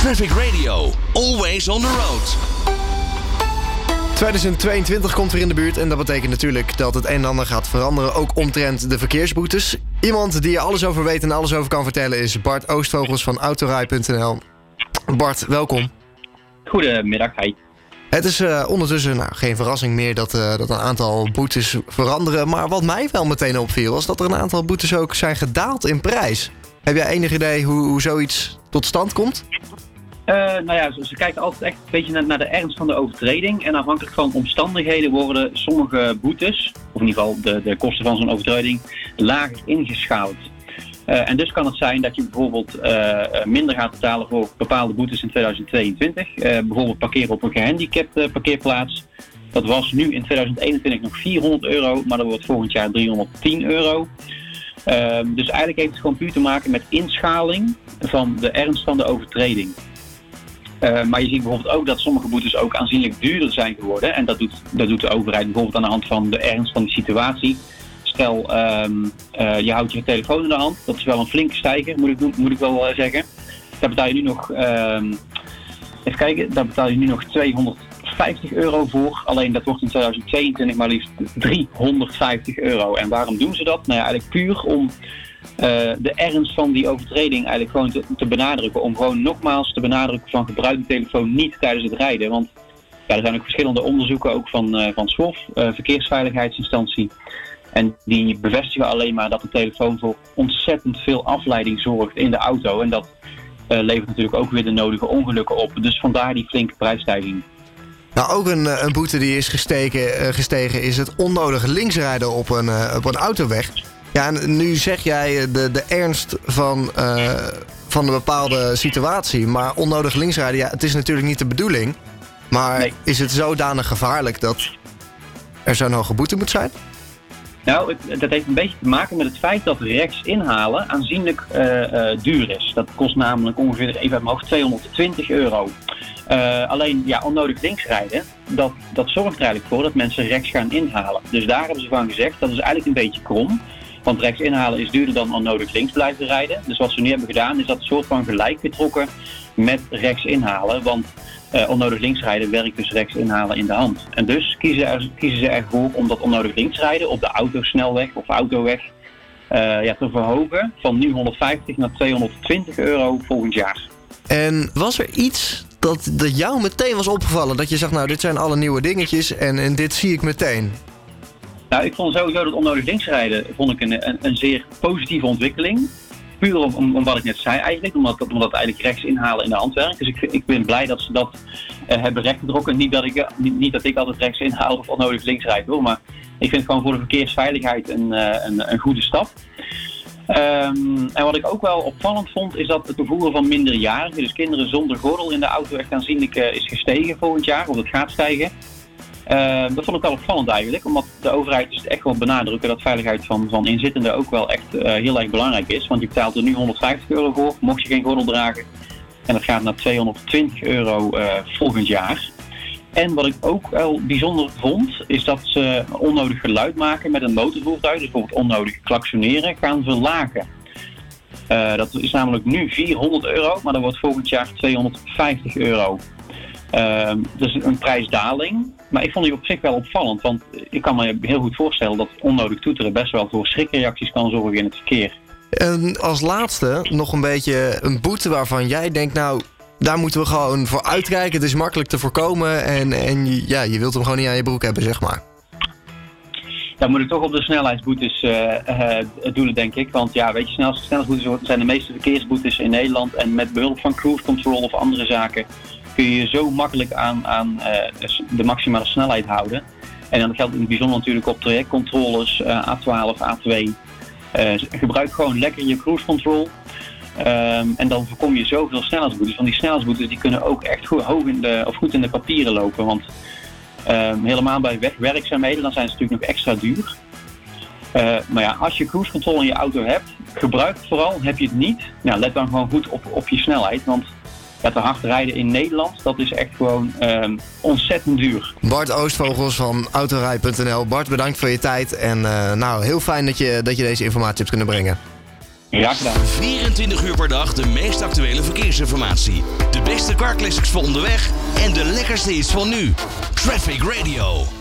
Traffic Radio, always on the road. 2022 komt weer in de buurt en dat betekent natuurlijk dat het een en ander gaat veranderen, ook omtrent de verkeersboetes. Iemand die er alles over weet en alles over kan vertellen is Bart Oostvogels van Autorij.nl. Bart, welkom. Goedemiddag, hi. Het is uh, ondertussen nou, geen verrassing meer dat, uh, dat een aantal boetes veranderen. Maar wat mij wel meteen opviel, was dat er een aantal boetes ook zijn gedaald in prijs. Heb jij enig idee hoe, hoe zoiets tot stand komt? Uh, nou ja, ze, ze, kijken altijd echt een beetje naar, de ernst van de overtreding. En afhankelijk van omstandigheden worden sommige boetes, of in ieder geval de, de kosten van zo'n overtreding, lager ingeschaald. Uh, en dus kan het zijn dat je bijvoorbeeld uh, minder gaat betalen voor bepaalde boetes in 2022. bijvoorbeeld parkeren op een gehandicapt parkeerplaats. Dat was nu in 2021 nog 400 euro, maar dat wordt volgend jaar 310 euro. Dus eigenlijk heeft het gewoon puur te maken met inschaling van de ernst van de overtreding. Uh, maar je ziet bijvoorbeeld ook dat sommige boetes ook aanzienlijk duurder zijn geworden. En dat doet, dat doet de overheid bijvoorbeeld aan de hand van de ernst van de situatie. Stel, um, uh, je houdt je telefoon in de hand. Dat is wel een flinke stijger, moet ik, moet ik wel uh, zeggen. Daar betaal je nu nog, um, even kijken, daar betaal je nu nog 250 euro voor. Alleen dat wordt in 2022 maar liefst 350 euro. En waarom doen ze dat? Nou ja, eigenlijk puur om uh, de ernst van die overtreding eigenlijk gewoon te, benadrukken. Om gewoon nogmaals te benadrukken van gebruik de telefoon niet tijdens het rijden. Want ja, er zijn ook verschillende onderzoeken, ook van, uh, van SWOF, uh, Verkeersveiligheidsinstantie. En die bevestigen alleen maar dat de telefoon voor ontzettend veel afleiding zorgt in de auto. En dat levert natuurlijk ook weer de nodige ongelukken op. Dus vandaar die flinke prijsstijging. Nou, ook een, een boete die is gestegen, gestegen is het onnodig linksrijden op een, op een autoweg. Ja, en nu zeg jij eh, de, de ernst van, uh, van een bepaalde situatie. Maar onnodig linksrijden, ja, het is natuurlijk niet de bedoeling. Maar nee. is het zodanig gevaarlijk dat er zo'n hoge boete moet zijn? Nou, het, dat heeft een beetje te maken met het feit dat rechts inhalen aanzienlijk uh, uh, duur is. Dat kost namelijk ongeveer, even uit mijn hoofd, 220 euro. Uh, alleen, ja, onnodig linksrijden, dat, dat zorgt er eigenlijk voor dat mensen rechts gaan inhalen. Dus daar hebben ze van gezegd, dat is eigenlijk een beetje krom. Want rechts inhalen is duurder dan onnodig links blijven rijden. Dus wat ze nu hebben gedaan is dat soort van gelijk getrokken met rechts inhalen. Want uh, onnodig links rijden werkt dus rechts inhalen in de hand. En dus kiezen, er, kiezen ze ervoor om dat onnodig links rijden op de autosnelweg of autoweg uh, ja, te verhogen van nu 150 naar 220 euro volgend jaar. En was er iets dat, dat jou meteen was opgevallen? Dat je zegt, nou, dit zijn alle nieuwe dingetjes en, en dit zie ik meteen. Nou, ik vond sowieso dat onnodig linksrijden vond ik een, een, een zeer positieve ontwikkeling. Puur om, om, wat ik net zei eigenlijk, omdat, omdat eigenlijk rechts inhalen in de hand werkt. Dus ik, ik ben blij dat ze dat uh, hebben rechtgedrokken. Niet dat, ik, niet, niet, dat ik altijd rechts inhaal of onnodig links rijd hoor, maar ik vind het gewoon voor de verkeersveiligheid een, uh, een, een goede stap. Um, en wat ik ook wel opvallend vond, is dat het vervoeren van minderjarigen, dus kinderen zonder gordel in de auto, echt aanzienlijk is gestegen volgend jaar, of het gaat stijgen. Uh, dat vond ik wel opvallend eigenlijk, omdat de overheid dus echt wel benadrukken dat veiligheid van, van inzittenden ook wel echt uh, heel erg belangrijk is. Want je betaalt er nu 150 euro voor, mocht je geen gordel dragen. En dat gaat naar 220 euro uh, volgend jaar. En wat ik ook wel bijzonder vond, is dat ze onnodig geluid maken met een motorvoertuig, dus bijvoorbeeld onnodig klaksoneren, gaan verlagen. dat is namelijk nu 400 euro, maar dat wordt volgend jaar 250 euro. Uh, dus een prijsdaling. Maar ik vond die op zich wel opvallend. Want ik kan me heel goed voorstellen dat onnodig toeteren best wel voor schrikreacties kan zorgen in het verkeer. En als laatste nog een beetje een boete waarvan jij denkt, nou, daar moeten we gewoon voor uitkijken. Het is makkelijk te voorkomen en, en ja, je wilt hem gewoon niet aan je broek hebben, zeg maar. Dan moet ik toch op de snelheidsboetes uh, uh, doelen, denk ik. Want ja, weet je, snel, snelheidsboetes zijn de meeste verkeersboetes in Nederland. En met behulp van cruise control of andere zaken kun je zo makkelijk aan, aan uh, de maximale snelheid houden. En dan geldt in het bijzonder natuurlijk op trajectcontroles uh, A12, A2. Uh, gebruik gewoon lekker je cruise control. Um, en dan voorkom je zoveel snelheidsboetes. Want die snelheidsboetes die kunnen ook echt goed, hoog in de, of goed in de papieren lopen. Want um, helemaal bij wegwerkzaamheden dan zijn ze natuurlijk nog extra duur. Uh, maar ja, als je cruise control in je auto hebt, gebruik het vooral. Heb je het niet, nou, let dan gewoon goed op, op je snelheid. Want ja, te hard rijden in Nederland, dat is echt gewoon um, ontzettend duur. Bart Oostvogels van Autorij.nl. Bart, bedankt voor je tijd. En uh, nou, heel fijn dat je, dat je deze informatie hebt kunnen brengen. Graag gedaan. 24 uur per dag de meest actuele verkeersinformatie. De beste car classics voor onderweg en de lekkerste hits van nu. Traffic Radio.